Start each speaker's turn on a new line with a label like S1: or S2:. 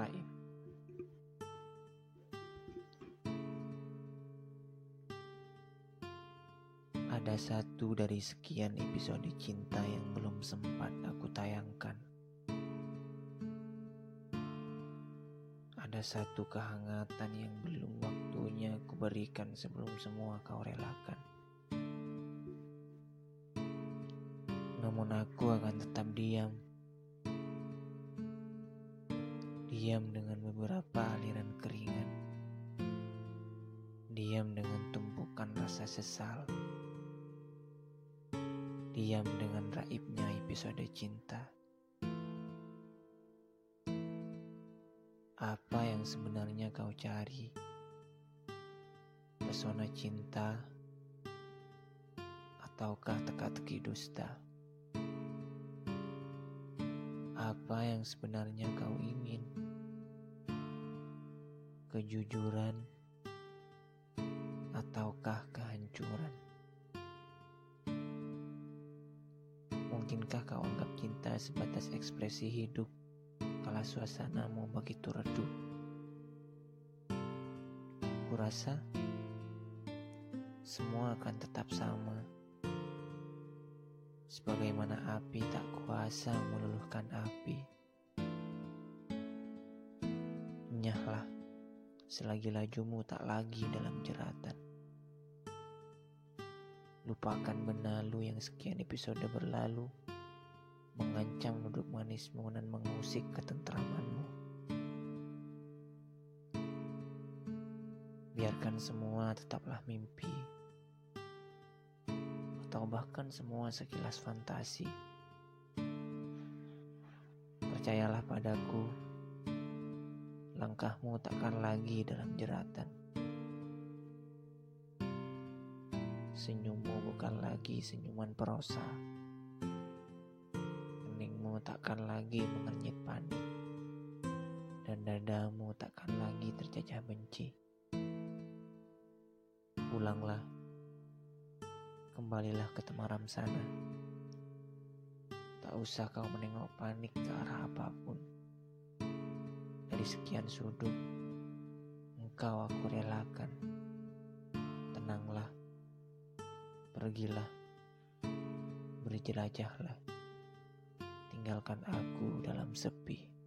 S1: Raib Ada satu dari sekian episode cinta yang belum sempat aku tayangkan. Ada satu kehangatan yang belum waktunya aku berikan sebelum semua kau relakan. Namun aku akan tetap diam. Diam dengan beberapa aliran keringat. Diam dengan tumpukan rasa sesal diam dengan raibnya episode cinta. Apa yang sebenarnya kau cari? Pesona cinta ataukah teka-teki dusta? Apa yang sebenarnya kau ingin? Kejujuran ataukah kehancuran? Mungkinkah kau anggap cinta sebatas ekspresi hidup kala suasanamu begitu redup? Kurasa semua akan tetap sama. Sebagaimana api tak kuasa meluluhkan api. Selagi lajumu tak lagi dalam jeratan. Lupakan benalu yang sekian episode berlalu mengancam duduk manismu dan mengusik ketentramanmu. Biarkan semua tetaplah mimpi, atau bahkan semua sekilas fantasi. Percayalah padaku, langkahmu takkan lagi dalam jeratan. Senyummu bukan lagi senyuman perosa takkan lagi mengernyit panik dan dadamu takkan lagi terjajah benci. Pulanglah, kembalilah ke temaram sana. Tak usah kau menengok panik ke arah apa pun. Dari sekian sudut, engkau aku relakan. Tenanglah, pergilah, berjelajahlah tinggalkan aku dalam sepi.